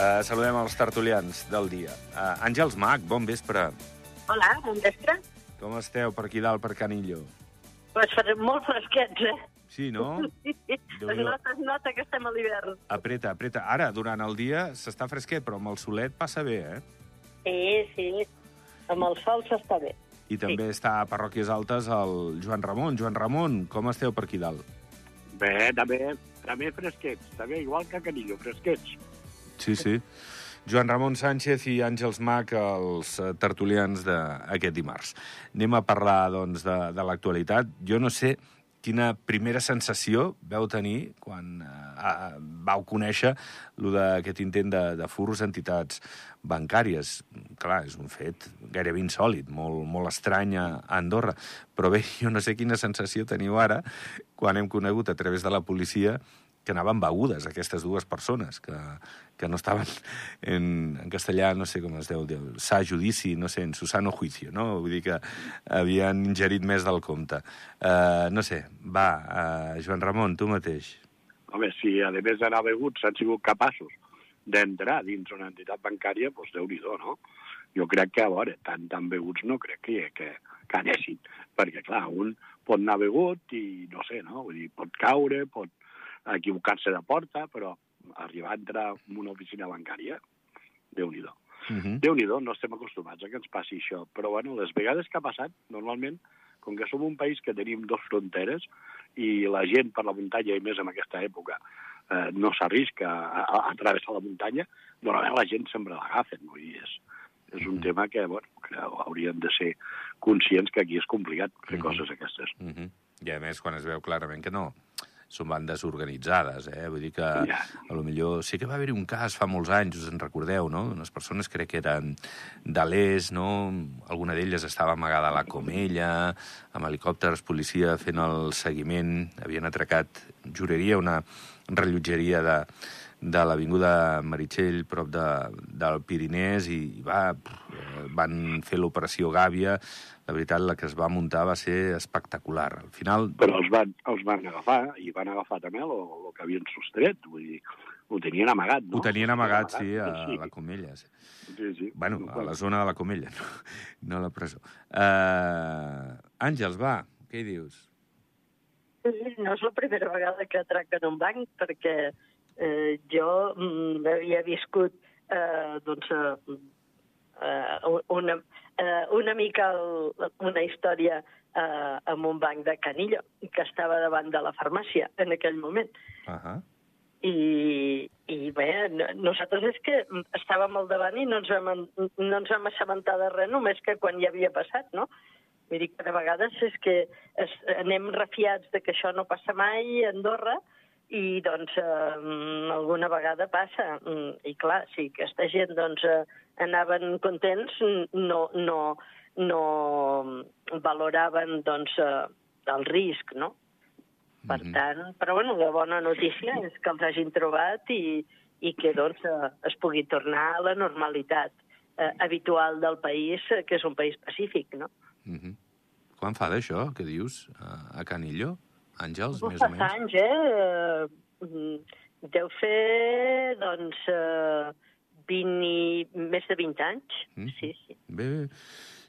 Uh, saludem els tertulians del dia. Uh, Àngels Mac, bon vespre. Hola, bon vespre. Com esteu per aquí dalt, per Canillo? Pues molt fresquets, eh? Sí, no? es Déu-n'hi-do. nota, es nota que estem a l'hivern. Apreta, apreta. Ara, durant el dia, s'està fresquet, però amb el solet passa bé, eh? Sí, sí. Amb el sol s'està bé. I també està a Parròquies Altes el Joan Ramon. Joan Ramon, com esteu per aquí dalt? Bé, també, també fresquets, també igual que a Canillo, fresquets. Sí, sí. Joan Ramon Sánchez i Àngels Mac, els eh, tertulians d'aquest dimarts. Anem a parlar, doncs, de, de l'actualitat. Jo no sé quina primera sensació veu tenir quan eh, vau conèixer lo d'aquest intent de, de furs a entitats bancàries. Clar, és un fet gairebé insòlid, molt, molt estrany a Andorra. Però bé, jo no sé quina sensació teniu ara quan hem conegut a través de la policia que anaven begudes, aquestes dues persones, que, que no estaven en, en castellà, no sé com es deu dir, sa judici, no sé, en su sano juicio, no? Vull dir que havien ingerit més del compte. Uh, no sé, va, uh, Joan Ramon, tu mateix. Home, si a més d'anar beguts han sigut capaços d'entrar dins una entitat bancària, doncs déu-n'hi-do, no? Jo crec que, a veure, tan, tan beguts no crec que, que, que anessin, perquè, clar, un pot anar begut i, no sé, no? Vull dir, pot caure, pot equivocar-se de porta, però arribar a entrar en una oficina bancària, déu-n'hi-do. Uh -huh. Déu-n'hi-do, no estem acostumats a que ens passi això. Però, bueno, les vegades que ha passat, normalment, com que som un país que tenim dos fronteres i la gent per la muntanya, i més en aquesta època, eh, no s'arrisca a, a, a travessar la muntanya, normalment la gent sempre l'agafen. Vull dir, és, és un Mhm. tema que, bueno, que hauríem de ser conscients que aquí és complicat fer Mhm. coses aquestes. Uh -huh. I a més, quan es veu clarament que no, són bandes organitzades, eh? Vull dir que Ja. a lo millor sí que va haver-hi un cas fa molts anys, us en recordeu, no? Unes persones crec que eren de l'est, no? Alguna d'elles estava amagada a la Comella, amb helicòpters, policia fent el seguiment, havien atracat jureria, una rellotgeria de, de l'Avinguda Meritxell, prop de, del Pirinès, i va, eh, van fer l'operació Gàbia. La veritat, la que es va muntar va ser espectacular. Al final, Però els van, els van agafar, i van agafar també el, el que havien sostret, vull dir, ho tenien amagat, no? ho tenien amagat, sí, a sí. la Comella. Sí. Sí, sí. Bueno, a la zona de la Comella, no, no a la presó. Uh, Àngels, va, què hi dius? Sí, No és la primera vegada que atraquen un banc, perquè eh, jo mm, havia viscut eh, doncs, eh, una, eh, una mica el, una història eh, amb un banc de Canillo, que estava davant de la farmàcia en aquell moment. Uh -huh. I, i bé, no- nosaltres és que estàvem al davant i no ens vam, no ens vam assabentar de res, només que quan ja havia passat, no? Vull dir que de vegades és que es, anem refiats de que això no passa mai a Andorra i, doncs, eh, alguna vegada passa. Mm, I, clar, si aquesta gent, doncs, eh, anaven contents, no, no, no valoraven, doncs, eh, el risc, no? Per Mhm. tant, però bueno, la bona notícia és que els hagin trobat i, i que doncs, eh, es pugui tornar a la normalitat eh, habitual del país, eh, que és un país pacífic, no? Uh -huh. Quan fa d'això, que dius, a, a Canillo? Àngels, Uf, més o menys? anys, eh? Mm, Deu fer, doncs, eh, 20 i... més de 20 anys. Mm. Sí, sí. Bé, bé.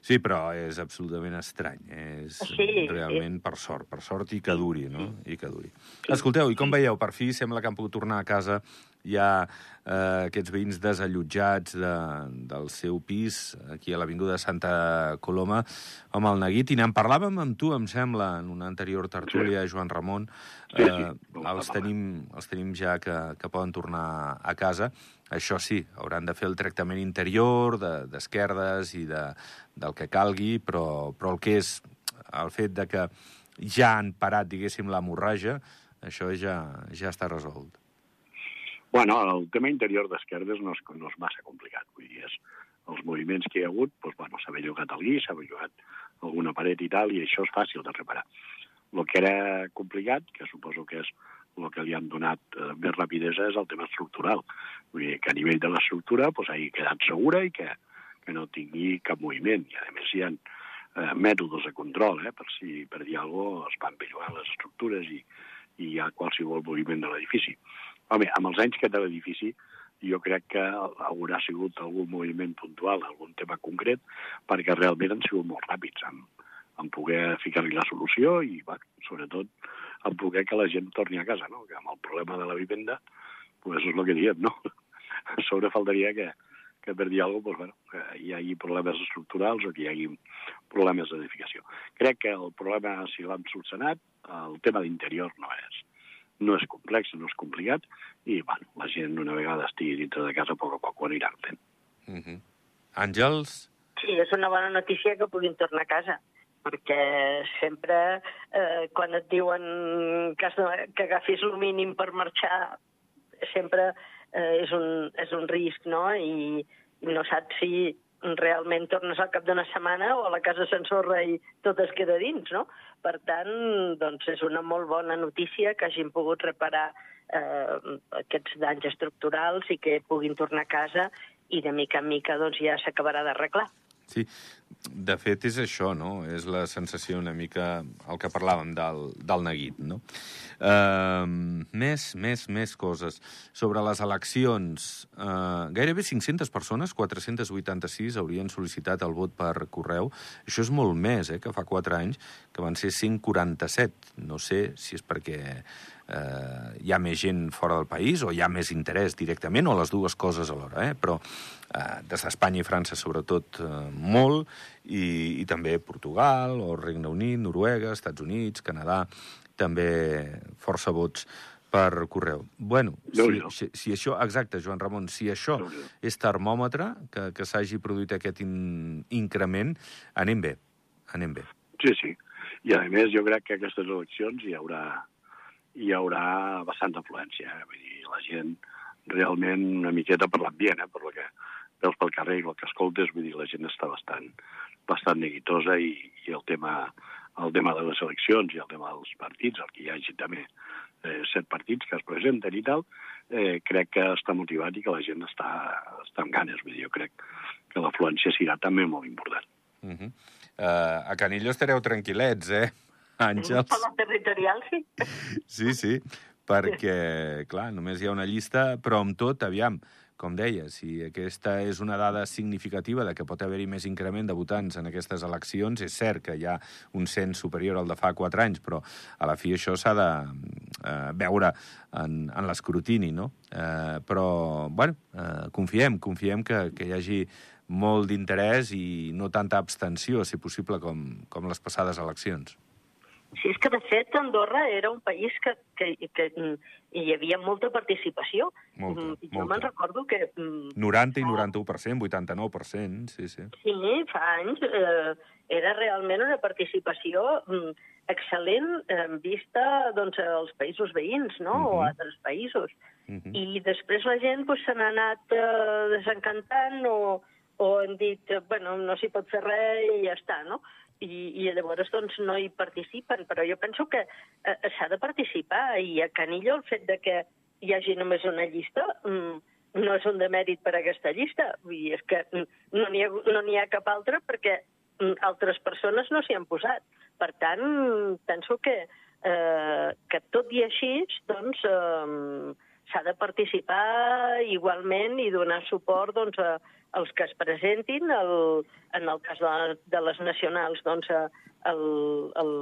Sí, però és absolutament estrany. És Sí, realment per sort, per sort i que duri, no? I que duri. Escolteu, i com veieu? Per fi sembla que han pogut tornar a casa ja eh, aquests veïns desallotjats de, del seu pis aquí a l'Avinguda Santa Coloma amb el neguit. I n'en parlàvem amb tu, em sembla, en una anterior tertúlia, Joan Ramon. Sí, sí, Eh, els, tenim, els tenim ja que, que poden tornar a casa. Això sí, hauran de fer el tractament interior, de- d'esquerdes i de, del que calgui, però, però el que és el fet de que ja han parat, diguéssim, l'hemorràgia, això ja, ja està resolt. Bueno, el tema interior d'esquerdes no, és, no és massa complicat. Vull dir, és els moviments que hi ha hagut, doncs, bueno, s'ha bellugat el guix, s'ha bellugat alguna paret i tal, i això és fàcil de reparar. El que era complicat, que suposo que és el que li han donat eh, més rapidesa, és el tema estructural. Vull dir que a nivell de l'estructura doncs, hagi quedat segura i que, que no tingui cap moviment. I, a més, hi ha eh, mètodes de control, eh, per si per dir alguna cosa es van bellugar les estructures i, i hi ha qualsevol moviment de l'edifici. Home, amb els anys que té l'edifici, jo crec que haurà sigut algun moviment puntual, algun tema concret, perquè realment han sigut molt ràpids en, en poder ficar-li la solució i, bueno, sobretot, en poder que la gent torni a casa, no? que amb el problema de la vivenda, pues és el que diem, no? A sobre faltaria que, que per dir alguna cosa, pues, bueno, que hi hagi problemes estructurals o que hi hagi problemes d'edificació. Crec que el problema, si l'han solucionat, el tema d'interior no és no és complex, no és complicat, i bueno, la gent una vegada estigui dintre de casa, a poc a poc ho anirà fent. Uh -huh. Àngels? Sí, és una bona notícia que puguin tornar a casa perquè sempre eh, quan et diuen que, has que agafis el mínim per marxar, sempre eh, és, un, és un risc, no? I, i no saps si realment tornes al cap d'una setmana o a la casa s'ensorra i tot es queda dins, no? Per tant, doncs és una molt bona notícia que hagin pogut reparar eh, aquests danys estructurals i que puguin tornar a casa i de mica en mica doncs, ja s'acabarà d'arreglar. Sí, de fet és això, no? És la sensació una mica, el que parlàvem del, del neguit, no? Uh, més, més, més coses. Sobre les eleccions, uh, gairebé 500 persones, 486, haurien sol·licitat el vot per correu. Això és molt més, eh, que fa 4 anys, que van ser 147. No sé si és perquè eh, hi ha més gent fora del país o hi ha més interès directament, o les dues coses alhora, eh? però eh, des d'Espanya i França sobretot eh, molt, i, i també Portugal, o Regne Unit, Noruega, Estats Units, Canadà, també força vots per correu. Bueno, si, si, si això... Exacte, Joan Ramon, si això és termòmetre, que, que s'hagi produït aquest in, increment, anem bé, anem bé. Sí, sí. I, a més, jo crec que aquestes eleccions hi haurà hi haurà bastant afluència. Eh? Vull dir, la gent realment una miqueta per l'ambient, eh? per lo que veus pel carrer i el que escoltes, vull dir, la gent està bastant, bastant neguitosa i, i el tema el tema de les eleccions i el tema dels partits, el que hi hagi també eh, set partits que es presenten i tal, eh, crec que està motivat i que la gent està, està amb ganes. Vull dir, jo crec que l'afluència serà també molt important. Uh -huh. uh, a Canillo estareu tranquil·lets, eh? Àngels. La territorial, sí. Sí, sí, perquè, clar, només hi ha una llista, però amb tot, aviam, com deia, si aquesta és una dada significativa de que pot haver-hi més increment de votants en aquestes eleccions, és cert que hi ha un cens superior al de fa quatre anys, però a la fi això s'ha de eh, veure en, en l'escrutini, no? Eh, però, bueno, eh, confiem, confiem que, que hi hagi molt d'interès i no tanta abstenció, si possible, com, com les passades eleccions. Sí, és que de fet Andorra era un país que, que, que mm, hi havia molta participació. Molta, Mm, jo molta. me'n recordo que... mm, 90 i 91%, 89%, sí, sí. Sí, fa anys eh, era realment una participació mm, excel·lent en vista doncs, als països veïns no? o Mhm. a altres països. Uh -huh. I després la gent pues, se n'ha anat eh, desencantant o, o han dit, bueno, no s'hi pot fer res i ja està, no? I, i llavors doncs, no hi participen, però jo penso que eh, s'ha de participar i a Canillo el fet de que hi hagi només una llista mm, no és un demèrit per a aquesta llista. Dir, és que mm, no n'hi ha, no ha cap altra perquè mm, altres persones no s'hi han posat. Per tant, penso que, eh, que tot i així, doncs, eh, s'ha de participar igualment i donar suport doncs, a, als que es presentin, el, en el cas de, de les nacionals, doncs, a, el, el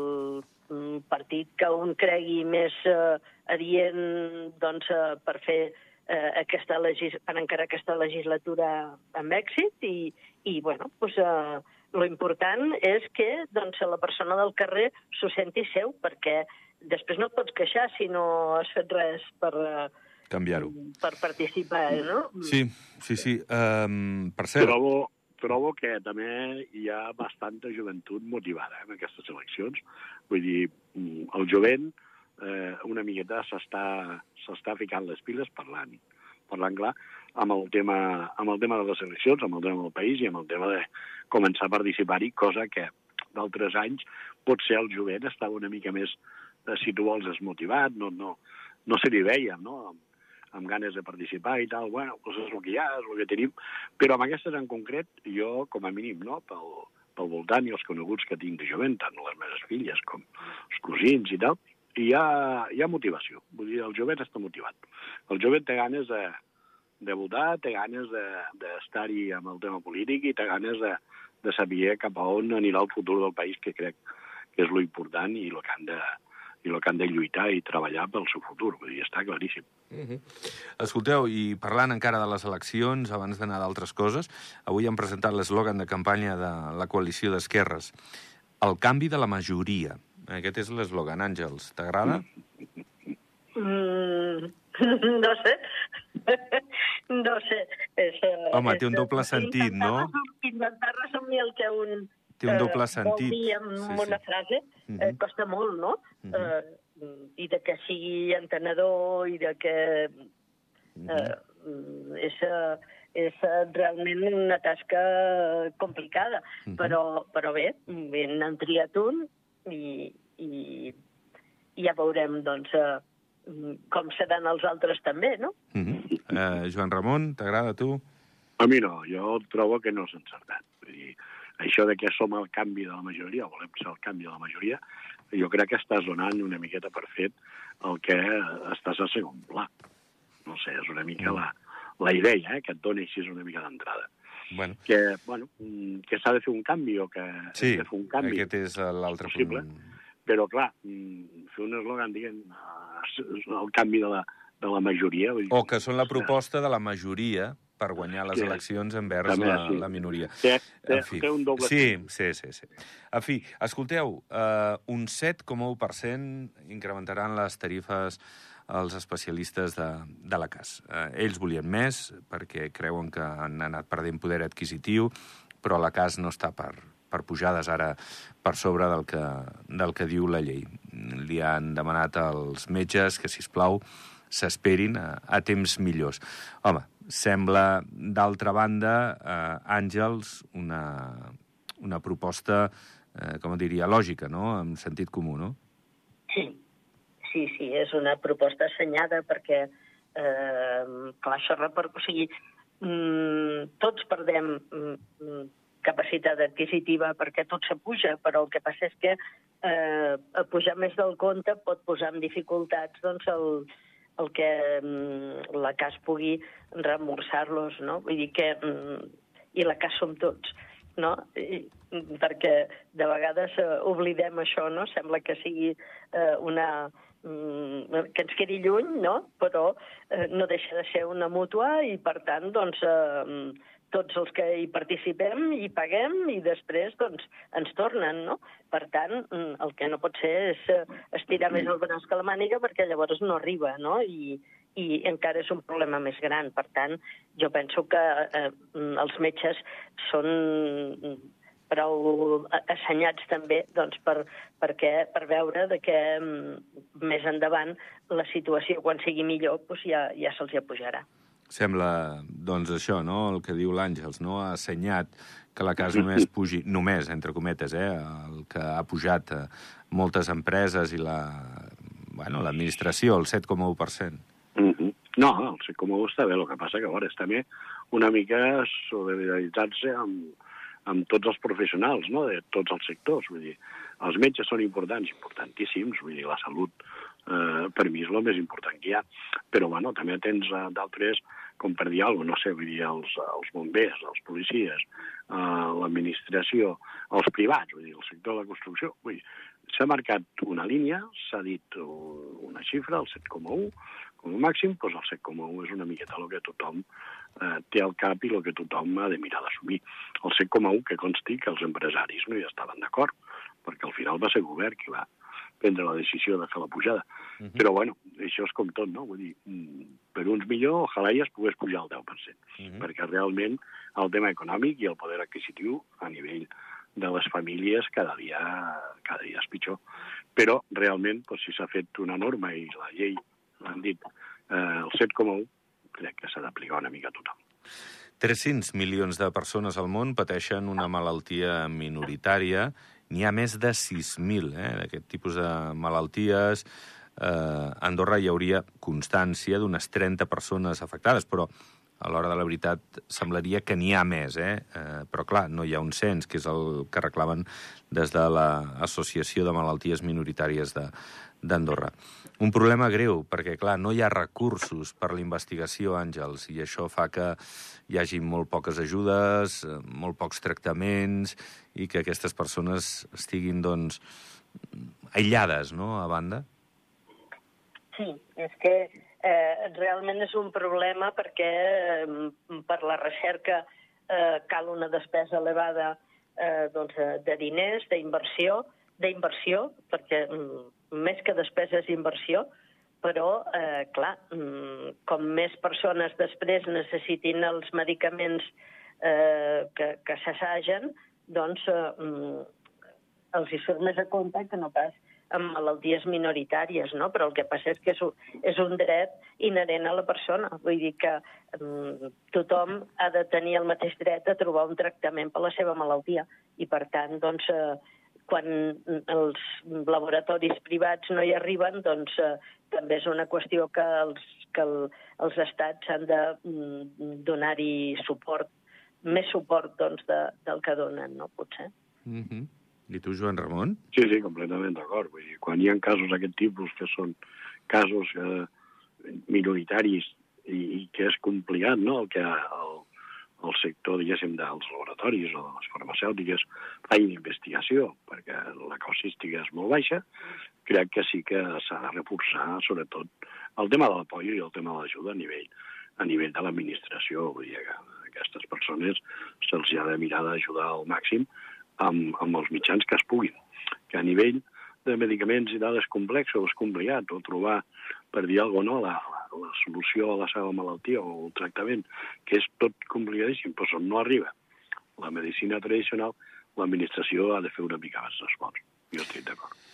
mm, partit que un cregui més eh, adient doncs, eh, per fer eh, aquesta legis per encara aquesta legislatura amb èxit i, i bueno, doncs, eh, lo important és que doncs, la persona del carrer s'ho senti seu, perquè després no et pots queixar si no has fet res per, eh, Canviar-ho. per participar, no? Sí, sí, sí. Um, per cert... Trobo, trobo que també hi ha bastanta joventut motivada eh, en aquestes eleccions. Vull dir, mm, el jovent eh, una miqueta s'està s'està ficant les piles parlant, parlant clar amb el, tema, amb el tema de les eleccions, amb el tema del país i amb el tema de començar a participar-hi, cosa que d'altres anys potser el jovent estava una mica més, eh, si tu vols, desmotivat, no, no, no se li veia, no?, amb, ganes de participar i tal, bueno, doncs és el que hi ha, és el que tenim, però amb aquestes en concret, jo, com a mínim, no?, pel, pel voltant i els coneguts que tinc de jovent, tant les meves filles com els cosins i tal, hi ha, hi ha motivació. Vull dir, el jovent està motivat. El jovent té ganes de, de votar, té ganes d'estar-hi de, amb el tema polític i té ganes de, de saber cap a on anirà el futur del país, que crec que és lo important i el que han de, i el que han de lluitar i treballar pel seu futur. Vull dir, està claríssim. Uh -huh. Escolteu, i parlant encara de les eleccions, abans d'anar d'altres coses, avui han presentat l'eslògan de campanya de la coalició d'esquerres. El canvi de la majoria. Aquest és l'eslògan. Àngels, t'agrada? Mm, no sé. no sé. És, eh, Home, té un doble sentit, no? Intentar resumir el que un té un doble sentit. Vol dir amb sí, una sí. frase, uh -huh. eh, costa molt, no? Uh -huh. eh, I de que sigui entenedor i de que uh -huh. eh, és, és realment una tasca complicada. Uh -huh. però, però bé, ben n'han triat un i, i, i ja veurem, doncs, eh, com seran els altres també, no? Uh -huh. uh, Joan Ramon, t'agrada a tu? A mi no, jo trobo que no s'ha encertat. Vull dir, això de que som el canvi de la majoria, volem ser el canvi de la majoria, jo crec que estàs donant una miqueta per fet el que estàs a segon pla. No sé, és una mica la, la idea eh, que et dona així una mica d'entrada. Bueno. Que, bueno, que s'ha de fer un canvi o que sí, de fer un canvi. aquest és l'altre punt. Però, clar, mm, fer un eslògan dient el canvi de la, de la majoria... O que són la proposta de la majoria per guanyar les que, eleccions envers també, la, sí. la minoria. Té, té, en fi. té un doble... Sí, sí, sí, sí. En fi, escolteu, uh, un 7,1% incrementaran les tarifes als especialistes de, de la CAS. Uh, ells volien més perquè creuen que han anat perdent poder adquisitiu, però la CAS no està per, per pujades ara per sobre del que, del que diu la llei. Li han demanat als metges que, si plau s'esperin a, a temps millors. Home, sembla, d'altra banda, eh, Àngels, una, una proposta, eh, com diria, lògica, no?, en sentit comú, no? Sí, sí, sí, és una proposta assenyada perquè, eh, clar, això repercuteix... O sigui, mm, tots perdem mm, capacitat adquisitiva perquè tot s'apuja, però el que passa és que eh, pujar més del compte pot posar en dificultats doncs, el, el que mm, la CAS pugui reemborsar-los, no? Vull dir que... Mm, I la CAS som tots, no? I, perquè de vegades eh, oblidem això, no? Sembla que sigui eh, una mm, que ens quedi lluny, no? però eh, no deixa de ser una mútua i, per tant, doncs, eh, tots els que hi participem i paguem i després doncs, ens tornen, no? Per tant, mm, el que no pot ser és eh, estirar més el braç que la màniga perquè llavors no arriba, no? I, i encara és un problema més gran. Per tant, jo penso que eh, els metges són prou assenyats també doncs, per, perquè, per veure de que mm, més endavant la situació, quan sigui millor, doncs ja, ja se'ls apujarà. Sembla, doncs, això, no?, el que diu l'Àngels, no?, ha assenyat que la casa només pugi, només, entre cometes, eh, el que ha pujat a moltes empreses i la, bueno, l'administració, el 7,1%. Mm -hmm. No, el 7,1 està bé, el que passa que, a veure, és també una mica solidaritzar-se amb, amb tots els professionals, no?, de tots els sectors, vull dir, els metges són importants, importantíssims, vull dir, la salut eh, per mi és el més important que hi ha. Però, bueno, també tens eh, d'altres, com per dir alguna cosa, no sé, vull dir, els, els bombers, els policies, eh, l'administració, els privats, vull dir, el sector de la construcció. Vull dir, s'ha marcat una línia, s'ha dit una xifra, el 7,1, com a màxim, doncs el 7,1 és una miqueta el que tothom eh, té al cap i el que tothom ha de mirar d'assumir. El 7,1 que consti que els empresaris no hi estaven d'acord, perquè al final va ser govern qui va prendre la decisió de fer la pujada. Uh -huh. Però, bueno, això és com tot, no? Vull dir, mm, per uns millor, ojalà ja es pogués pujar al 10%, uh -huh. perquè realment el tema econòmic i el poder adquisitiu a nivell de les famílies cada dia, cada dia és pitjor. Però, realment, doncs, si s'ha fet una norma i la llei l'han dit eh, el 7,1, crec que s'ha d'aplicar una mica a tothom. 300 milions de persones al món pateixen una malaltia minoritària N'hi ha més de 6.000 eh, d'aquest tipus de malalties. Eh, a Andorra hi hauria constància d'unes 30 persones afectades, però a l'hora de la veritat semblaria que n'hi ha més, eh? eh? Però, clar, no hi ha un cens, que és el que reclamen des de l'Associació de Malalties Minoritàries d'Andorra. Un problema greu, perquè, clar, no hi ha recursos per la investigació, Àngels, i això fa que hi hagi molt poques ajudes, eh, molt pocs tractaments, i que aquestes persones estiguin, doncs, aïllades, no?, a banda. Sí, és que eh, realment és un problema perquè eh, per la recerca eh, cal una despesa elevada eh, doncs, de diners, d'inversió, d'inversió, perquè mm, més que despesa és inversió, però, eh, clar, mm, com més persones després necessitin els medicaments eh, que, que s'assagen, doncs eh, mm, els hi surt més a compte que no pas amb malalties minoritàries, no? però el que passa és que és un, és un dret inherent a la persona. Vull dir que um, tothom ha de tenir el mateix dret a trobar un tractament per la seva malaltia i, per tant, doncs, eh, quan els laboratoris privats no hi arriben, doncs eh, també és una qüestió que els, que el, els estats han de mm, donar-hi suport, més suport doncs, de, del que donen, no? potser. Mm -hmm. I tu, Joan Ramon? Sí, sí, completament d'acord. Vull dir, quan hi ha casos d'aquest tipus que són casos eh, minoritaris i, i que és complicat, no?, el que el, el sector, diguéssim, dels laboratoris o de les farmacèutiques facin investigació, perquè la causística és molt baixa, crec que sí que s'ha de reforçar, sobretot, el tema de l'apoio i el tema de l'ajuda a nivell a nivell de l'administració. Vull dir que aquestes persones se'ls ha de mirar d'ajudar al màxim amb, amb els mitjans que es puguin. Que a nivell de medicaments i dades complexos, és complicat, o trobar, per dir alguna cosa, no, la, la solució a la seva malaltia o el tractament, que és tot complicadíssim, però no arriba la medicina tradicional, l'administració ha de fer una mica més d'esforç. Jo estic d'acord.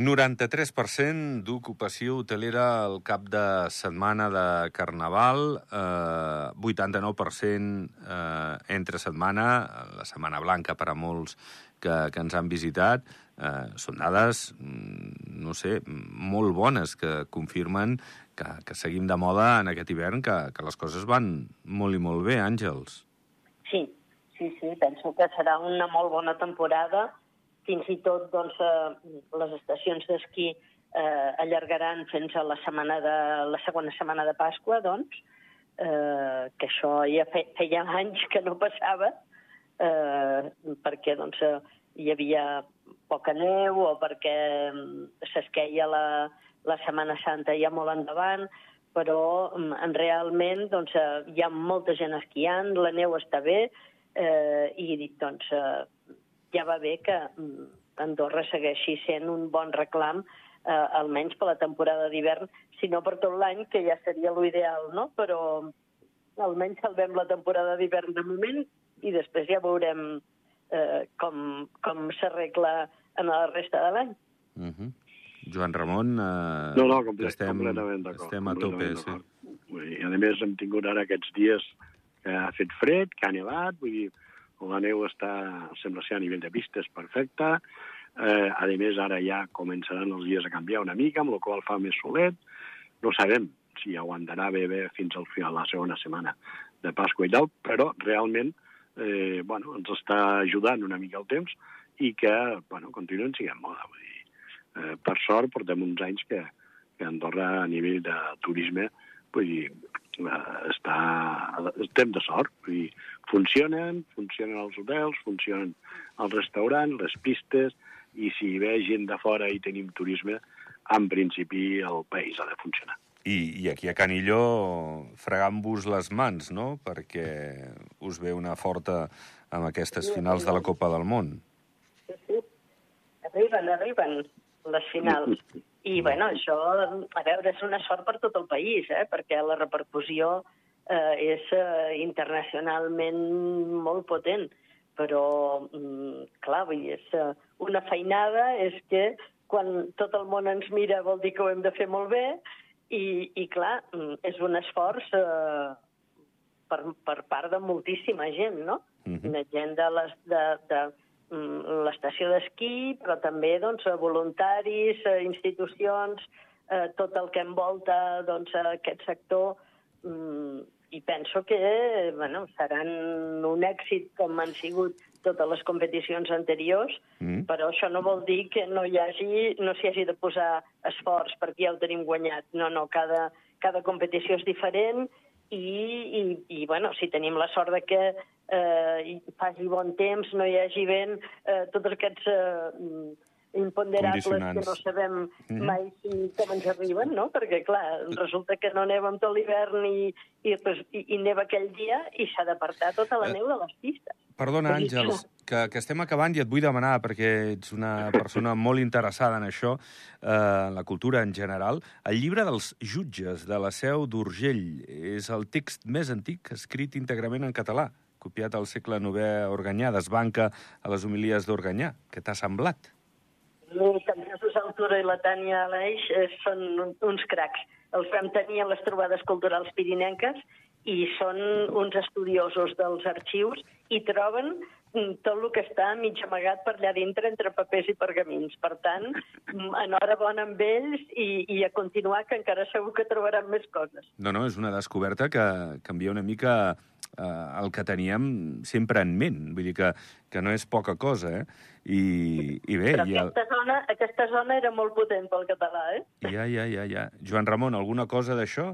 93% d'ocupació hotelera al cap de setmana de Carnaval, eh, 89% eh, entre setmana, la Setmana Blanca per a molts que, que ens han visitat, eh, són dades, mm, no sé, molt bones, que confirmen que, que seguim de moda en aquest hivern, que, que les coses van molt i molt bé, Àngels. Sí, sí, sí, penso que serà una molt bona temporada. Fins i tot doncs, eh, les estacions d'esquí eh, allargaran fins a la, setmana de, la segona setmana de Pasqua, doncs, eh, que això ja fe, feia anys que no passava, eh, perquè doncs, eh, hi havia poca neu o perquè mm, s'esqueia la, la Setmana Santa ja molt endavant, però mm, en realment doncs, eh, hi ha molta gent esquiant, la neu està bé eh, i doncs, eh, ja va bé que mm, Andorra segueixi sent un bon reclam eh, almenys per la temporada d'hivern, si no per tot l'any, que ja seria l'ideal, no? Però almenys salvem la temporada d'hivern de moment i després ja veurem eh, com, com s'arregla en la resta de l'any. Uh mhm. -huh. Joan Ramon, eh, no, no, comple estem, completament d'acord. Estem a tope, sí. I, a més, hem tingut ara aquests dies que ha fet fred, que ha nevat, vull dir, la neu està, sembla ser a nivell de pistes perfecta, eh, a més, ara ja començaran els dies a canviar una mica, amb la qual fa més solet, no sabem si aguantarà bé, bé fins al final, la segona setmana de Pasqua i tal, però realment eh, bueno, ens està ajudant una mica el temps i que bueno, continuen sent moda. Vull dir, eh, per sort, portem uns anys que, que Andorra a nivell de turisme vull dir, està, estem de sort. Vull dir, funcionen, funcionen els hotels, funcionen els restaurants, les pistes, i si ve gent de fora i tenim turisme, en principi el país ha de funcionar. I, I aquí a Canilló fregant-vos les mans, no?, perquè us ve una forta amb aquestes finals de la Copa del Món. Sí, sí. Arriben, arriben les finals. I, bueno, això, a veure, és una sort per tot el país, eh?, perquè la repercussió eh, és eh, internacionalment molt potent. Però, mm, clar, vull dir, és eh, una feinada, és que quan tot el món ens mira vol dir que ho hem de fer molt bé, i, i clar, mm, és un esforç eh, per, per part de moltíssima gent, no? Uh -huh. De gent de les, de, de l'estació d'esquí, però també doncs, voluntaris, eh, institucions, eh, tot el que envolta doncs, aquest sector, mm, i penso que bueno, seran un èxit com han sigut totes les competicions anteriors, mm. però això no vol dir que no hi hagi, no s'hi hagi de posar esforç perquè ja ho tenim guanyat. No, no, cada, cada competició és diferent i, i, i bueno, si tenim la sort de que eh, faci bon temps, no hi hagi vent, eh, tots aquests eh, imponderables que no sabem mm -hmm. mai si, com ens arriben, no? Perquè, clar, resulta que no neva amb tot l'hivern i, i, i, i neva aquell dia i s'ha d'apartar tota la eh, neu de les pistes. Perdona, Àngels, que, que estem acabant i et vull demanar, perquè ets una persona molt interessada en això, eh, en la cultura en general. El llibre dels jutges de la Seu d'Urgell és el text més antic escrit íntegrament en català, copiat al segle IX a Organyà, desbanca a les homilies d'Organyà. Què t'ha semblat? que el Jesús Altura i la Tània Aleix són uns cracs. Els vam tenir a les trobades culturals pirinenques i són uns estudiosos dels arxius i troben mm, tot el que està mig amagat per allà dintre entre papers i pergamins. Per tant, mm, enhorabona amb ells i, i a continuar, que encara segur que trobaran més coses. No, no, és una descoberta que canvia una mica eh, el que teníem sempre en ment. Vull dir que, que no és poca cosa, eh? I, i bé... Però aquesta, el... zona, aquesta zona era molt potent pel català, eh? Ja, ja, ja, ja. Joan Ramon, alguna cosa d'això?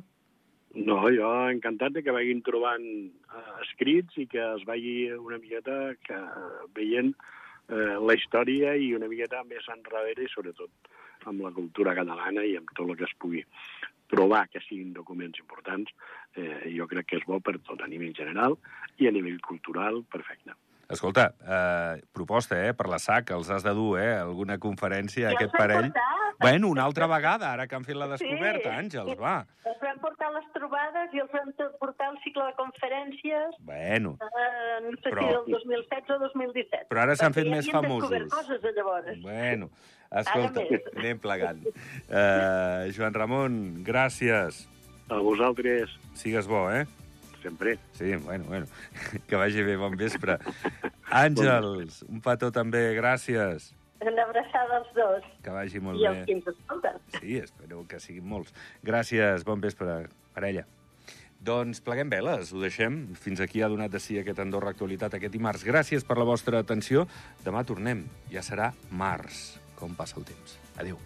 No, jo encantat de que vagin trobant uh, escrits i que es vagi una miqueta que, veient uh, la història i una miqueta més enrere i sobretot amb la cultura catalana i amb tot el que es pugui trobar que siguin documents importants, eh, jo crec que és bo per tot, a nivell general i a nivell cultural, perfecte. Escolta, eh, proposta, eh, per la SAC, els has de dur, eh, alguna conferència, ja aquest parell. Portar? Bueno, una altra vegada, ara que han fet la descoberta, sí. Àngels, va. Els vam portar les trobades i els vam portar el cicle de conferències. Bueno. Eh, no sé però... si del 2016 o 2017. Però ara s'han fet més famosos. Perquè coses, de llavors. Bueno, escolta, anem plegant. Uh, Joan Ramon, gràcies. A vosaltres. Sigues bo, eh? sempre. Sí, bueno, bueno. Que vagi bé, bon vespre. Àngels, un petó també, gràcies. Una abraçada als dos. Que vagi molt I bé. I els que ens escolten. Sí, espero que siguin molts. Gràcies, bon vespre, parella. Doncs pleguem veles, ho deixem. Fins aquí ha donat de si aquest Andorra Actualitat aquest dimarts. Gràcies per la vostra atenció. Demà tornem. Ja serà març, com passa el temps. Adéu.